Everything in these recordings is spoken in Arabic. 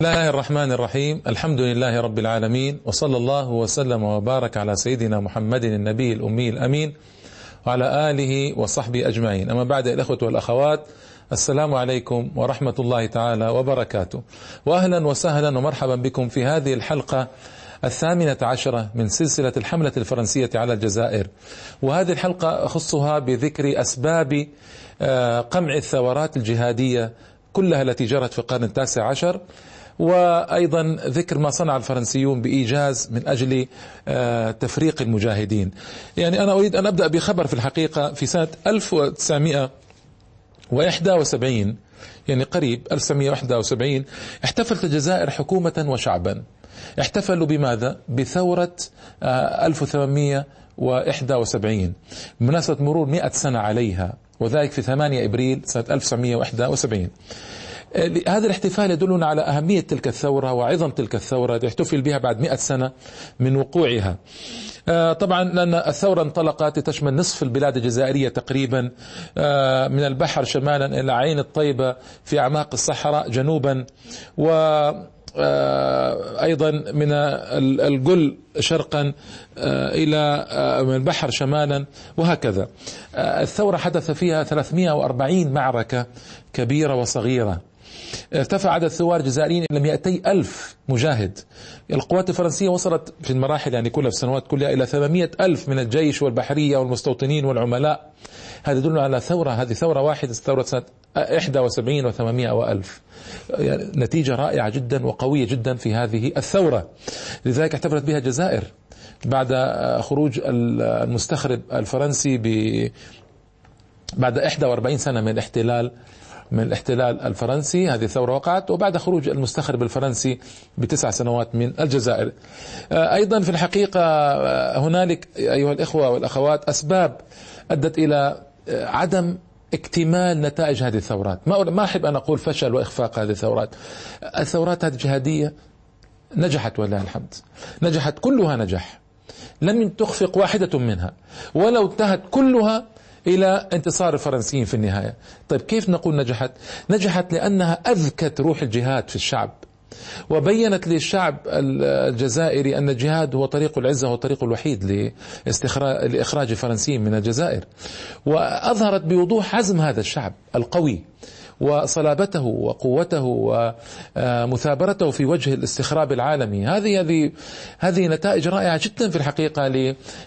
الله الرحمن الرحيم الحمد لله رب العالمين وصلى الله وسلم وبارك على سيدنا محمد النبي الأمي الأمين وعلى آله وصحبه أجمعين أما بعد الأخوة والأخوات السلام عليكم ورحمة الله تعالى وبركاته وأهلا وسهلا ومرحبا بكم في هذه الحلقة الثامنة عشرة من سلسلة الحملة الفرنسية على الجزائر. وهذه الحلقة أخصها بذكر أسباب آه، قمع الثورات الجهادية كلها التي جرت في القرن التاسع عشر. وأيضا ذكر ما صنع الفرنسيون بإيجاز من أجل آه، تفريق المجاهدين. يعني أنا أريد أن أبدأ بخبر في الحقيقة في سنة 1971 يعني قريب 1971 احتفلت الجزائر حكومة وشعبا. احتفلوا بماذا؟ بثورة 1871 آه، بمناسبه مرور 100 سنة عليها وذلك في 8 أبريل سنة 1971. هذا الاحتفال يدلنا على أهمية تلك الثورة وعظم تلك الثورة يحتفل بها بعد مئة سنة من وقوعها. آه، طبعا لأن الثورة انطلقت تشمل نصف البلاد الجزائرية تقريبا آه، من البحر شمالا إلى عين الطيبة في أعماق الصحراء جنوبا و آه، أيضا من الجل شرقا إلى من البحر شمالا وهكذا. الثورة حدث فيها 340 معركة كبيرة وصغيرة. ارتفع عدد الثوار الجزائريين إلى 200 ألف مجاهد. القوات الفرنسية وصلت في المراحل يعني كلها في السنوات كلها إلى 800 ألف من الجيش والبحرية والمستوطنين والعملاء. هذا يدل على ثورة هذه ثورة واحدة ثورة سنة 71 و800 وألف. يعني نتيجة رائعة جدا وقوية جدا في هذه الثورة. لذلك احتفلت بها الجزائر بعد خروج المستخرب الفرنسي ب بعد 41 سنة من الاحتلال من الاحتلال الفرنسي. هذه الثورة وقعت وبعد خروج المستخرب الفرنسي بتسع سنوات من الجزائر. آه، أيضا في الحقيقة آه، هنالك أيها الإخوة والأخوات أسباب أدت إلى آه، عدم اكتمال نتائج هذه الثورات. ما أحب أن أقول فشل وإخفاق هذه الثورات. الثورات هذه الجهادية نجحت ولله الحمد. نجحت كلها نجح لم تخفق واحدة منها. ولو انتهت كلها إلى انتصار الفرنسيين في النهاية. طيب كيف نقول نجحت؟ لنجحت لأنها أذكت روح الجهاد في الشعب وبينت للشعب الجزائري أن الجهاد هو طريق العزة هو الطريق الوحيد لإخراج الفرنسيين من الجزائر. وأظهرت بوضوح عزم هذا الشعب القوي. وصلابته وقوته ومثابرته في وجه الاستخراب العالمي. هذه هذه هذه نتائج رائعة جدا في الحقيقة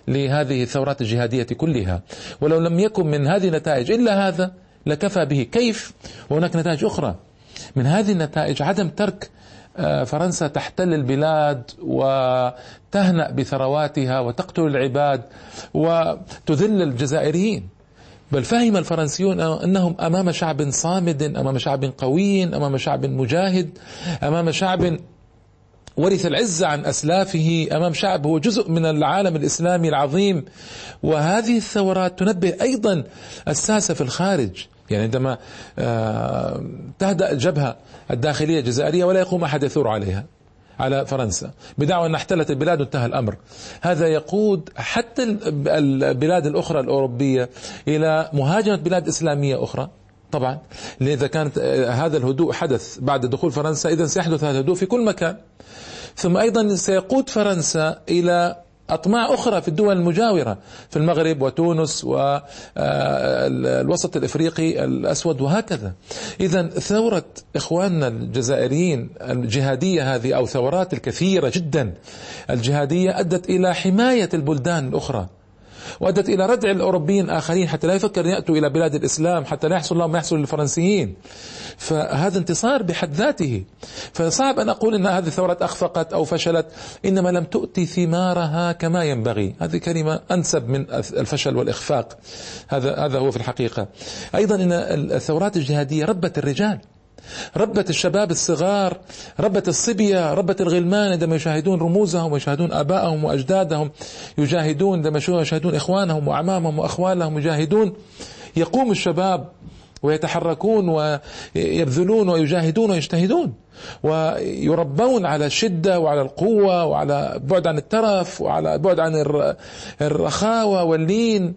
لهذه الثورات الجهادية كلها. ولو لم يكن من هذه النتائج إلا هذا لكفى به. كيف؟ وهناك نتائج أخرى. من هذه النتائج عدم ترك آه، فرنسا تحتل البلاد وتهنأ بثرواتها وتقتل العباد وتذل الجزائريين. بل فهم الفرنسيون أنهم أمام شعب صامد أمام شعب قوي أمام شعب مجاهد أمام شعب ورث العزة عن أسلافه أمام شعب هو جزء من العالم الإسلامي العظيم. وهذه الثورات تنبه أيضا الساسة في الخارج. يعني عندما آه، تهدأ الجبهة الداخلية الجزائرية ولا يقوم أحد يثور عليها. على فرنسا. بدعوى أن احتلت البلاد وانتهى الأمر. هذا يقود حتى البلاد الأخرى الأوروبية إلى مهاجمة بلاد إسلامية أخرى. طبعا. إذا كانت آه، هذا الهدوء حدث بعد دخول فرنسا. إذا سيحدث هذا الهدوء في كل مكان. ثم أيضا سيقود فرنسا إلى أطماع أخرى في الدول المجاورة في المغرب وتونس والوسط آه، الإفريقي الأسود وهكذا. إذا ثورة إخواننا الجزائريين الجهادية هذه أو ثورات الكثيرة جدا الجهادية أدت إلى حماية البلدان الأخرى. وأدت إلى ردع الأوروبيين الآخرين حتى لا يفكر يأتوا إلى بلاد الإسلام حتى لا يحصل لهم ما يحصل للفرنسيين. فهذا انتصار بحد ذاته. فصعب أن أقول أن هذه الثورات أخفقت أو فشلت إنما لم تؤتي ثمارها كما ينبغي. هذه كلمة أنسب من الفشل والإخفاق. هذا هذا هو في الحقيقة. أيضا أن الثورات الجهادية ربت الرجال. ربت الشباب الصغار ربت الصبية ربت الغلمان عندما يشاهدون رموزهم ويشاهدون آبائهم وأجدادهم يجاهدون عندما يشاهدون إخوانهم وأعمامهم وأخوالهم يجاهدون يقوم الشباب ويتحركون ويبذلون ويجاهدون ويجتهدون ويربون على الشدة وعلى القوة وعلى بعد عن الترف وعلى بعد عن الرخاوة واللين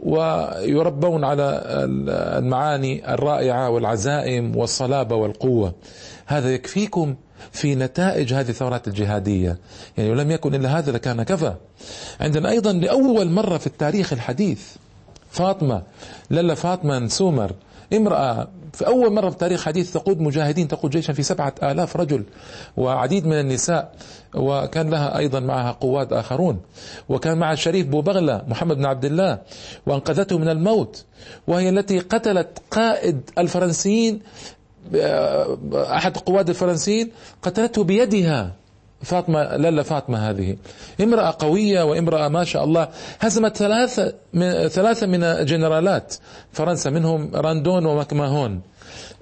ويربون على المعاني الرائعة والعزائم والصلابة والقوة. هذا يكفيكم في نتائج هذه الثورات الجهادية. يعني لم يكن إلا هذا لكان كفى. عندنا أيضا لأول مرة في التاريخ الحديث فاطمة للا فاطمة نسومر امرأة. في أول مرة في التاريخ حديث تقود مجاهدين تقود جيشا في سبعة آلاف رجل وعديد من النساء وكان لها أيضا معها قوات آخرون. وكان مع الشريف بوبغلة محمد بن عبد الله وأنقذته من الموت. وهي التي قتلت قائد الفرنسيين أحد قواد الفرنسيين قتلته بيدها. فاطمة لالا فاطمة هذه. امرأة قوية وامرأة ما شاء الله. هزمت ثلاثة من ثلاثة من جنرالات فرنسا منهم راندون ومكماهون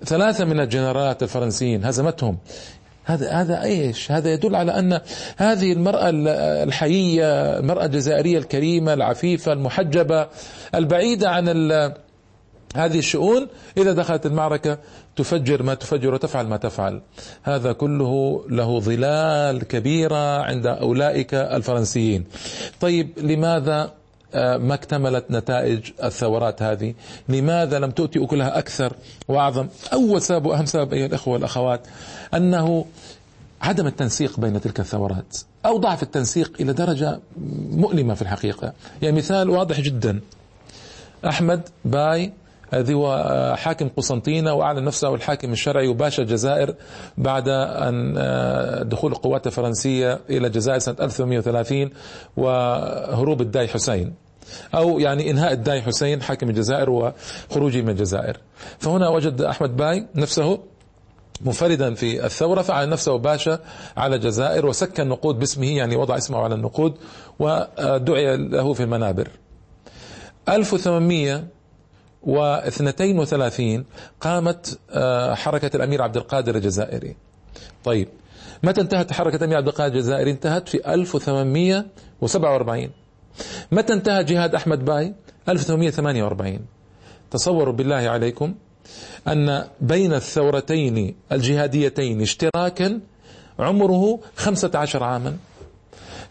ثلاثة من الجنرالات الفرنسيين هزمتهم. هذا هذا إيش؟ هذا يدل على أن هذه المرأة الحيية، المرأة الجزائرية الكريمة العفيفة المحجبة البعيدة عن هذه الشؤون إذا دخلت المعركة تفجر ما تفجر وتفعل ما تفعل. هذا كله له ظلال كبيرة عند أولئك الفرنسيين. طيب لماذا آه، ما اكتملت نتائج الثورات هذه؟ لماذا لم تؤتي أكلها أكثر وأعظم أول سبب وأهم سبب أيها الأخوة والأخوات أنه عدم التنسيق بين تلك الثورات أو ضعف التنسيق إلى درجة مؤلمة في الحقيقة؟ يعني مثال واضح جدا. أحمد باي الذي هو آه، حاكم قسنطينة وأعلن نفسه الحاكم الشرعي وباشا الجزائر بعد أن آه، دخول القوات الفرنسية إلى الجزائر سنة 1830 وهروب الداي حسين. أو يعني إنهاء الداي حسين حاكم الجزائر وخروجه من الجزائر. فهنا وجد أحمد باي نفسه منفردا في الثورة فعل نفسه باشا على الجزائر وسكن النقود باسمه يعني وضع اسمه على النقود ودعي له في المنابر. 1800 واثنتين وثلاثين قامت آه، حركة الأمير عبد القادر الجزائري. طيب متى انتهت حركة الأمير عبد القادر الجزائري؟ انتهت في 1847 متى انتهى جهاد أحمد باي؟ 1848 تصوروا بالله عليكم أن بين الثورتين الجهاديتين اشتراكا عمره 15 عاما.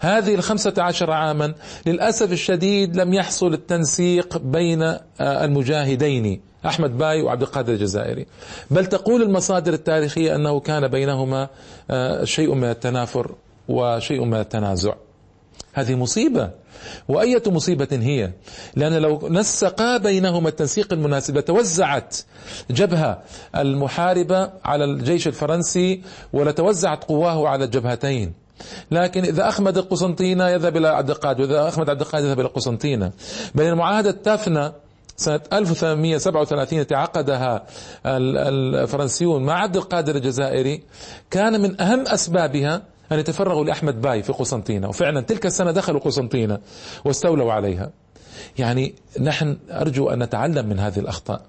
هذه الخمسة عشر عاما للأسف الشديد لم يحصل التنسيق بين آه، المجاهدين أحمد باي وعبد القادر الجزائري. بل تقول المصادر التاريخية أنه كان بينهما آه، شيء من التنافر وشيء من التنازع. هذه مصيبة. وأية مصيبة هي؟ لأن لو نسقا بينهما التنسيق المناسب لتوزعت جبهة المحاربة على الجيش الفرنسي ولتوزعت قواه على الجبهتين. لكن إذا أخمد القسنطينة يذهب إلى القادر وإذا أخمد القادر يذهب إلى القسنطينة. بين المعاهدة التافنة سنة 1837 التي عقدها الفرنسيون مع عبد القادر الجزائري كان من أهم أسبابها أن يتفرغوا لأحمد باي في قسنطينة وفعلا تلك السنة دخلوا قسنطينة واستولوا عليها. يعني نحن أرجو أن نتعلم من هذه الأخطاء.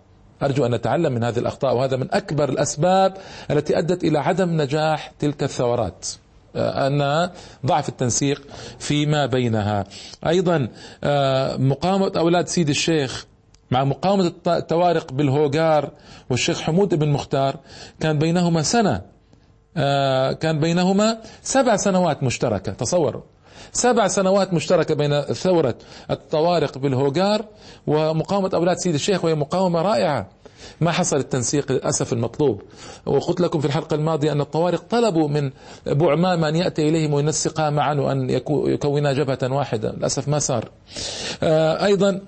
أرجو أن نتعلم من هذه الأخطاء وهذا من أكبر الأسباب التي أدت إلى عدم نجاح تلك الثورات. أن ضعف التنسيق فيما بينها. أيضا آه، مقاومة أولاد سيد الشيخ مع مقاومة التوارق بالهوغار والشيخ حمود بن مختار كان بينهما سنة. آه، كان بينهما سبع سنوات مشتركة. تصوروا. سبع سنوات مشتركة بين ثورة الطوارق بالهوغار ومقاومة أولاد سيد الشيخ وهي مقاومة رائعة. ما حصل التنسيق للأسف المطلوب. وقلت لكم في الحلقة الماضية أن الطوارق طلبوا من أبو عمام أن يأتي إليهم وينسقا معا وأن يكونا جبهة واحدة. للأسف ما صار. آه، أيضا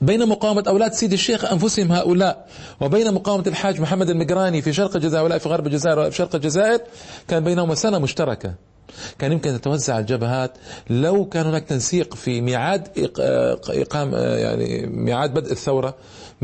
بين مقاومة أولاد سيد الشيخ أنفسهم هؤلاء وبين مقاومة الحاج محمد المقراني في شرق الجزائر ولا في غرب الجزائر ولا في شرق الجزائر كان بينهما سنة مشتركة. كان يمكن تتوزع الجبهات. لو كان هناك تنسيق في ميعاد إقام يعني ميعاد بدء الثورة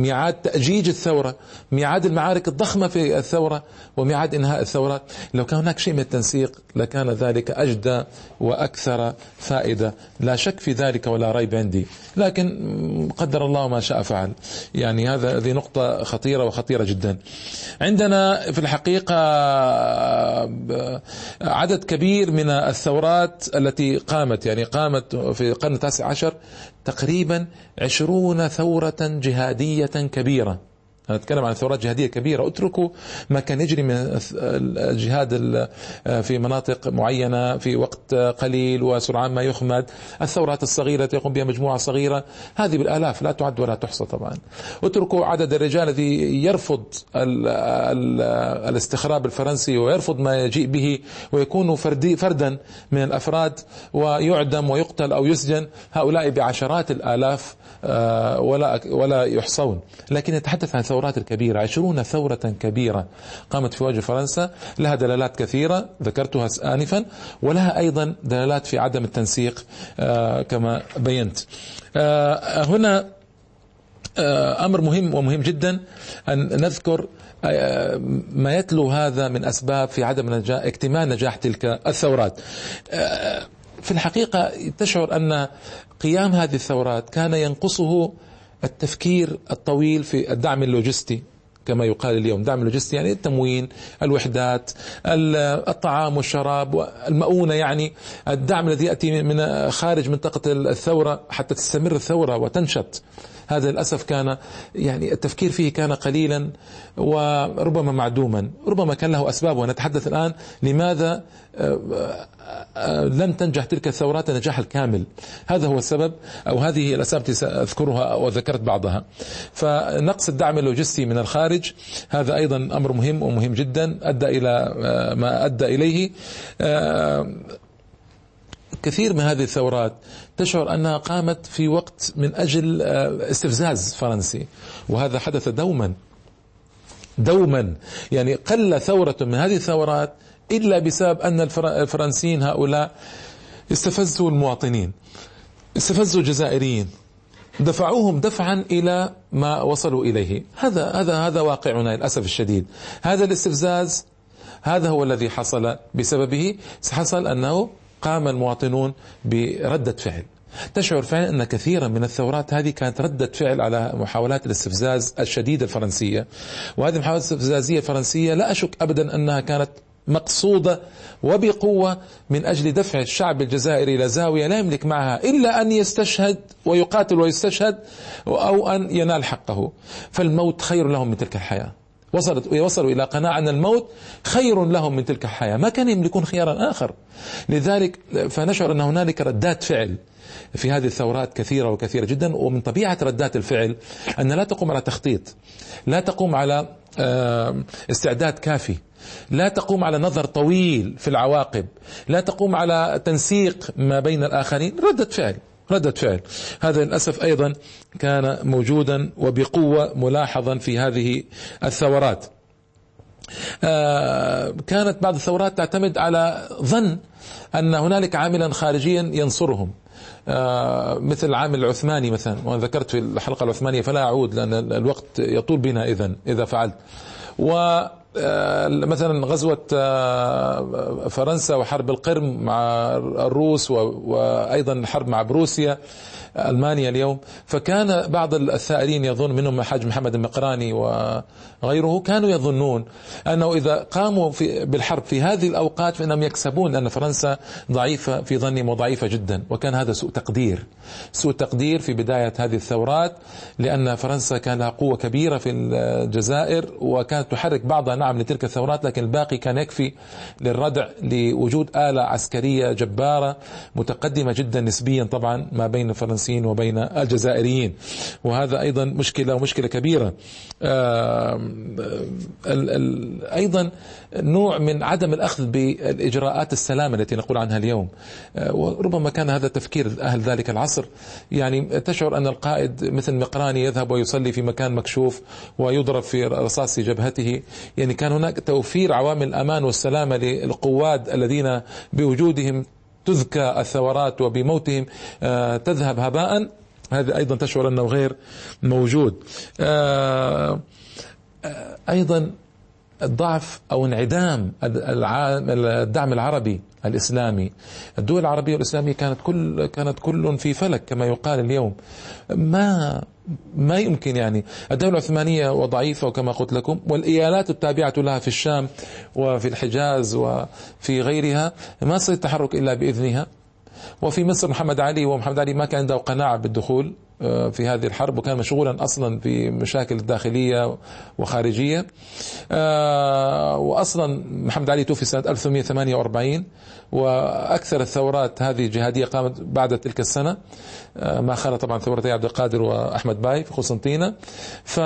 ميعاد تأجيج الثورة ميعاد المعارك الضخمة في الثورة وميعاد إنهاء الثورة. لو كان هناك شيء من التنسيق لكان ذلك أجدى وأكثر فائدة. لا شك في ذلك ولا ريب عندي. لكن قدر الله ما شاء فعل. يعني هذا هذه نقطة خطيرة وخطيرة جدا. عندنا في الحقيقة عدد كبير من الثورات التي قامت يعني قامت في القرن التاسع عشر تقريبا عشرون ثورة جهادية كبيرة. أنا أتكلم عن ثورات جهادية كبيرة. اتركوا ما كان يجري من الجهاد في مناطق معينة في وقت قليل وسرعان ما يخمد. الثورات الصغيرة التي يقوم بها مجموعة صغيرة هذه بالآلاف لا تعد ولا تحصى طبعا. اتركوا عدد الرجال الذي يرفض ال ال الاستخراب الفرنسي ويرفض ما يجيء به ويكون فردي فردا من الأفراد ويعدم ويقتل أو يسجن. هؤلاء بعشرات الآلاف آه، ولا ولا يحصون. لكن نتحدث عن ثورات الكبيرة عشرون ثورة كبيرة قامت في وجه فرنسا لها دلالات كثيرة ذكرتها آنفا ولها أيضا دلالات في عدم التنسيق آه، كما بينت آه، هنا أمر مهم ومهم جدا أن نذكر ما يتلو هذا من أسباب في عدم نجاح اكتمال نجاح تلك الثورات. في الحقيقة تشعر أن قيام هذه الثورات كان ينقصه التفكير الطويل في الدعم اللوجستي كما يقال اليوم. دعم اللوجستي يعني التموين الوحدات الطعام والشراب المؤونة يعني الدعم الذي يأتي من خارج منطقة الثورة حتى تستمر الثورة وتنشط. هذا للأسف كان يعني التفكير فيه كان قليلا وربما معدوما. ربما كان له أسباب ونتحدث الآن لماذا آه، آه، لن تنجح تلك الثورات النجاح الكامل. هذا هو السبب أو هذه الأسباب التي سأذكرها وذكرت بعضها. فنقص الدعم اللوجستي من الخارج. هذا أيضا أمر مهم ومهم جدا أدى إلى آه، ما أدى إليه. كثير من هذه الثورات تشعر أنها قامت في وقت من أجل آه، استفزاز فرنسي. وهذا حدث دوما. دوما. يعني قل ثورة من هذه الثورات إلا بسبب أن الفرنسيين هؤلاء استفزوا المواطنين استفزوا الجزائريين دفعوهم دفعا إلى ما وصلوا إليه. هذا هذا هذا واقعنا للأسف الشديد. هذا الاستفزاز هذا هو الذي حصل بسببه. حصل أنه قام المواطنون بردة فعل. تشعر فعلا أن كثيرا من الثورات هذه كانت ردة فعل على محاولات الاستفزاز الشديدة الفرنسية. وهذه المحاولات الاستفزازية الفرنسية لا أشك أبدا أنها كانت مقصودة وبقوة من أجل دفع الشعب الجزائري إلى زاوية لا يملك معها إلا أن يستشهد ويقاتل ويستشهد أو أن ينال حقه. فالموت خير لهم من تلك الحياة. وصلت وصلوا إلى قناعة أن الموت خير لهم من تلك الحياة. ما كان يملكون خيارا آخر. لذلك فنشعر أن هنالك ردات فعل في هذه الثورات كثيرة وكثيرة جدا ومن طبيعة ردات الفعل أن لا تقوم على تخطيط لا تقوم على استعداد كافي لا تقوم على نظر طويل في العواقب لا تقوم على تنسيق ما بين الآخرين. ردة فعل. ردة فعل. هذا للأسف أيضا كان موجودا وبقوة ملاحظا في هذه الثورات. آه، كانت بعض الثورات تعتمد على ظن أن هنالك عاملا خارجيا ينصرهم. آه، مثل العامل العثماني مثلا. وأنا ذكرت في الحلقة العثمانية فلا أعود لأن الوقت يطول بنا إذا إذا فعلت. و مثلا غزوة آه، فرنسا وحرب القرم مع الروس وأيضا الحرب مع بروسيا. ألمانيا اليوم. فكان بعض الثائرين يظن منهم الحاج محمد المقراني وغيره كانوا يظنون أنه إذا قاموا في بالحرب في هذه الأوقات فإنهم يكسبون لأن فرنسا ضعيفة في ظنهم وضعيفة جدا. وكان هذا سوء تقدير. سوء تقدير في بداية هذه الثورات لأن فرنسا كان لها قوة كبيرة في الجزائر وكانت تحرك بعضها نعم لتلك الثورات لكن الباقي كان يكفي للردع لوجود آلة عسكرية جبارة متقدمة جدا نسبيا طبعا ما بين فرنسا الفرنسيين وبين الجزائريين. وهذا أيضا مشكلة ومشكلة كبيرة. أيضا نوع من عدم الأخذ بالإجراءات السلامة التي نقول عنها اليوم. آه، وربما كان هذا تفكير أهل ذلك العصر. يعني تشعر أن القائد مثل مقراني يذهب ويصلي في مكان مكشوف ويضرب في رصاص جبهته. يعني كان هناك توفير عوامل الأمان والسلامة للقواد الذين بوجودهم. تذكى الثورات وبموتهم آه، تذهب هباء. هذا أيضا تشعر أنه غير موجود. آه، آه، أيضا الضعف أو انعدام الدعم العربي الإسلامي. الدول العربية والإسلامية كانت كل كانت كل في فلك كما يقال اليوم. ما ما يمكن يعني. الدولة العثمانية وضعيفة وكما قلت لكم والإيالات التابعة لها في الشام وفي الحجاز وفي غيرها ما التحرك إلا بإذنها. وفي مصر محمد علي ومحمد علي ما كان عنده قناعة بالدخول آه، في هذه الحرب وكان مشغولا أصلا في مشاكل داخلية وخارجية. آه، واصلا محمد علي توفي سنة 1848 وأكثر الثورات هذه الجهادية قامت بعد تلك السنة. آه، ما خلا طبعا ثورتي عبد القادر وأحمد باي في قسنطينة. ف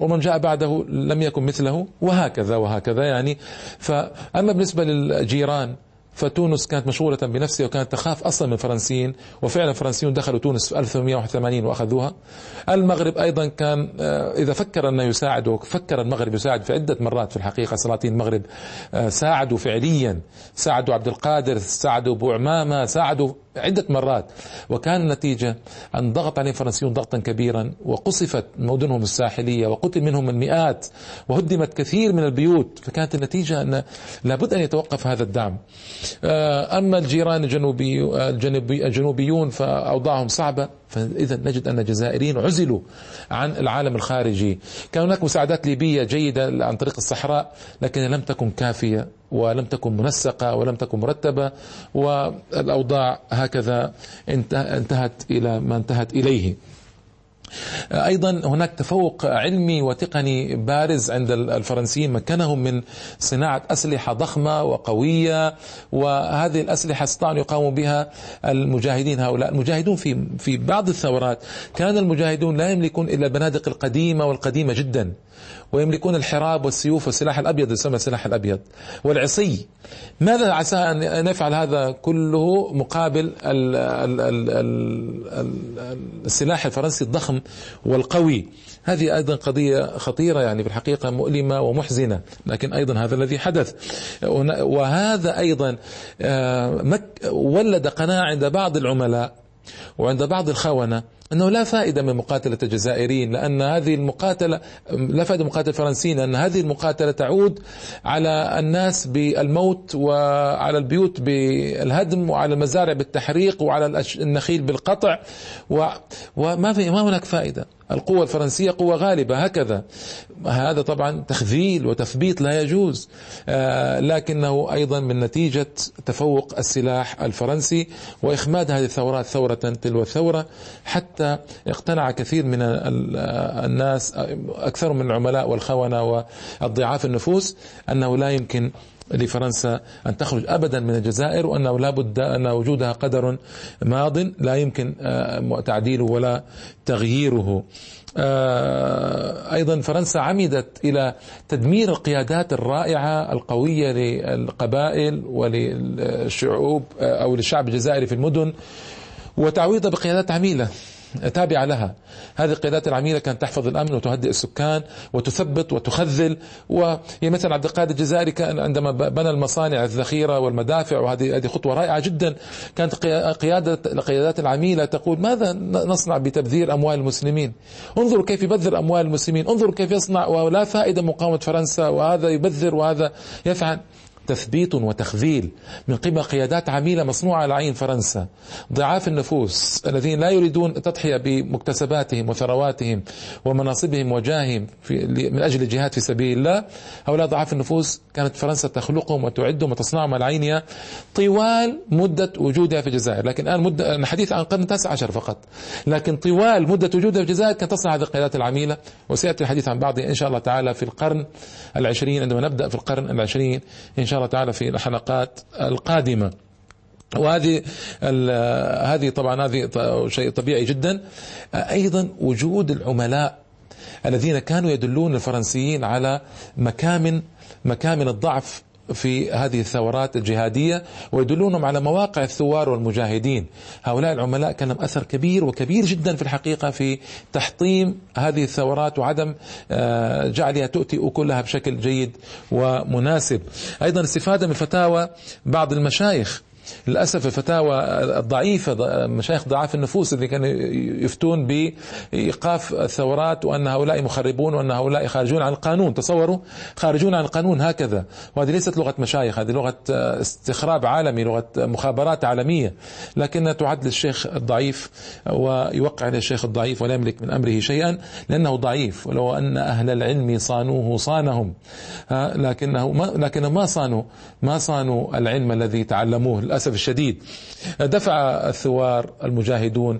ومن جاء بعده لم يكن مثله وهكذا وهكذا يعني. فأما بالنسبة للجيران فتونس كانت مشغولة بنفسها وكانت تخاف أصلا من الفرنسيين وفعلا الفرنسيون دخلوا تونس في 1881 وأخذوها. المغرب أيضا كان آه، إذا فكر أنه يساعد وفكر المغرب يساعد في عدة مرات في الحقيقة سلاطين المغرب آه، ساعدوا فعليا ساعدوا عبد القادر ساعدوا أبو عمامة ساعدوا عدة مرات. وكان النتيجة أن ضغط عليهم الفرنسيون ضغطا كبيرا وقصفت مدنهم الساحلية وقتل منهم المئات وهدمت كثير من البيوت. فكانت النتيجة أن لابد أن يتوقف هذا الدعم. آه، أما الجيران الجنوبي الجنوبي الجنوبيون فأوضاعهم صعبة. فإذا نجد أن الجزائريين عزلوا عن العالم الخارجي. كان هناك مساعدات ليبية جيدة عن طريق الصحراء لكن لم تكن كافية ولم تكن منسقة ولم تكن مرتبة والأوضاع هكذا انتهت إلى ما انتهت إليه. أيضا هناك تفوق علمي وتقني بارز عند الفرنسيين مكنهم من صناعة أسلحة ضخمة وقوية وهذه الأسلحة استطاعوا يقاوموا بها المجاهدين هؤلاء. المجاهدون في في بعض الثورات كان المجاهدون لا يملكون إلا البنادق القديمة والقديمة جدا ويملكون الحراب والسيوف والسلاح الأبيض يسمى السلاح الأبيض والعصي. ماذا عسى أن نفعل هذا كله مقابل السلاح الفرنسي الضخم؟ والقوي. هذه أيضا قضية خطيرة يعني في الحقيقة مؤلمة ومحزنة لكن أيضا هذا الذي حدث. وهذا أيضا آه، ولد قناعة عند بعض العملاء وعند بعض الخونة أنه لا فائدة من مقاتلة الجزائريين لأن هذه المقاتلة لا فائدة من مقاتلة الفرنسيين لأن هذه المقاتلة تعود على الناس بالموت وعلى البيوت بالهدم وعلى المزارع بالتحريق وعلى النخيل بالقطع وما في ما هناك فائدة. القوة الفرنسية قوة غالبة هكذا. هذا طبعا تخذيل وتثبيت لا يجوز. آه، لكنه أيضا من نتيجة تفوق السلاح الفرنسي وإخماد هذه الثورات ثورة تلو ثورة حتى اقتنع كثير من الناس أكثر من العملاء والخونة والضعاف النفوس أنه لا يمكن لفرنسا أن تخرج أبدا من الجزائر وأنه لا بد أن وجودها قدر ماض لا يمكن آه، تعديله ولا تغييره. آه، أيضا فرنسا عمدت إلى تدمير القيادات الرائعة القوية للقبائل وللشعوب آه، أو للشعب الجزائري في المدن وتعويضها بقيادات عميلة. تابعة لها. هذه القيادات العميلة كانت تحفظ الأمن وتهدئ السكان وتثبت وتخذل وهي مثلا عبد القادر الجزائري كان عندما بنى المصانع الذخيرة والمدافع وهذه هذه خطوة رائعة جدا. كانت قيادة القيادات العميلة تقول ماذا نصنع بتبذير أموال المسلمين؟ انظروا كيف يبذر أموال المسلمين انظروا كيف يصنع ولا فائدة مقاومة فرنسا وهذا يبذر وهذا يفعل. تثبيت وتخذيل من قبل قيادات عميلة مصنوعة على عين فرنسا. ضعاف النفوس الذين لا يريدون التضحية بمكتسباتهم وثرواتهم ومناصبهم وجاههم في من أجل الجهاد في سبيل الله. هؤلاء ضعاف النفوس كانت فرنسا تخلقهم وتعدهم وتصنعهم على عينها طوال مدة وجودها في الجزائر. لكن الآن مدة الحديث عن القرن التاسع عشر فقط. لكن طوال مدة وجودها في الجزائر كانت تصنع هذه القيادات العميلة. وسيأتي الحديث عن بعضها إن شاء الله تعالى في القرن العشرين عندما نبدأ في القرن العشرين. إن شاء الله تعالى في الحلقات القادمة. وهذه هذه طبعا هذه شيء طبيعي جدا. أيضا وجود العملاء الذين كانوا يدلون الفرنسيين على مكامن مكامن الضعف في هذه الثورات الجهادية ويدلونهم على مواقع الثوار والمجاهدين. هؤلاء العملاء كان لهم أثر كبير وكبير جدا في الحقيقة في تحطيم هذه الثورات وعدم آه، جعلها تؤتي أكلها بشكل جيد ومناسب. أيضا استفادة من فتاوى بعض المشايخ للأسف الفتاوى الضعيفة مشايخ ضعاف النفوس اللي كانوا يفتون بإيقاف الثورات وأن هؤلاء مخربون وأن هؤلاء خارجون عن القانون. تصوروا؟ خارجون عن القانون هكذا. وهذه ليست لغة مشايخ هذه لغة استخراب عالمي لغة مخابرات عالمية. لكنها تعد للشيخ الضعيف ويوقع على الشيخ الضعيف ولا يملك من أمره شيئا لأنه ضعيف. ولو أن أهل العلم صانوه صانهم. لكنه ما لكن ما صانوا ما صانوا العلم الذي تعلموه. للأسف الشديد. دفع الثوار المجاهدون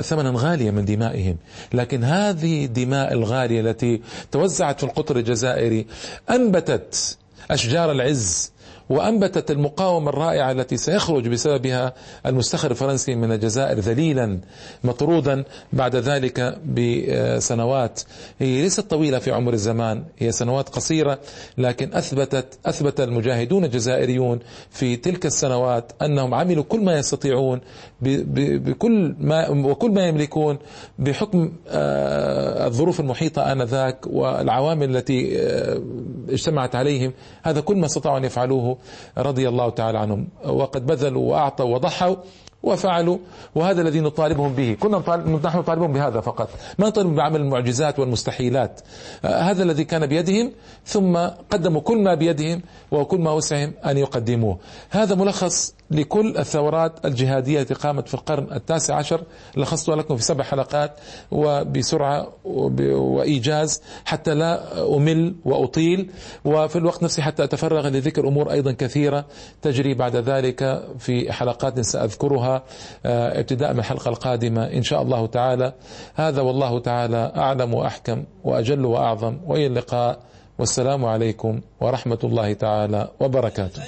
ثمنا غاليا من دمائهم. لكن هذه الدماء الغالية التي توزعت في القطر الجزائري أنبتت أشجار العز وأنبتت المقاومة الرائعة التي سيخرج بسببها المستخر الفرنسي من الجزائر ذليلا مطرودا بعد ذلك بسنوات. هي ليست طويلة في عمر الزمان هي سنوات قصيرة لكن أثبتت أثبت المجاهدون الجزائريون في تلك السنوات أنهم عملوا كل ما يستطيعون بكل ما وكل ما يملكون بحكم آه، الظروف المحيطة آنذاك والعوامل التي آه، اجتمعت عليهم. هذا كل ما استطاعوا أن يفعلوه رضي الله تعالى عنهم. وقد بذلوا وأعطوا وضحوا وفعلوا وهذا الذي نطالبهم به. كنا نحن نطالبهم بهذا فقط. ما نطالبهم بعمل المعجزات والمستحيلات. آه، هذا الذي كان بيدهم ثم قدموا كل ما بيدهم وكل ما وسعهم أن يقدموه. هذا ملخص لكل الثورات الجهادية التي قامت في القرن التاسع عشر. لخصتها لكم في سبع حلقات وبسرعة وإيجاز حتى لا أمل وأطيل. وفي الوقت نفسه حتى أتفرغ لذكر أمور أيضا كثيرة تجري بعد ذلك في حلقات سأذكرها آه، ابتداء من الحلقة القادمة إن شاء الله تعالى. هذا والله تعالى أعلم وأحكم وأجل وأعظم. وإلى اللقاء. والسلام عليكم ورحمة الله تعالى وبركاته.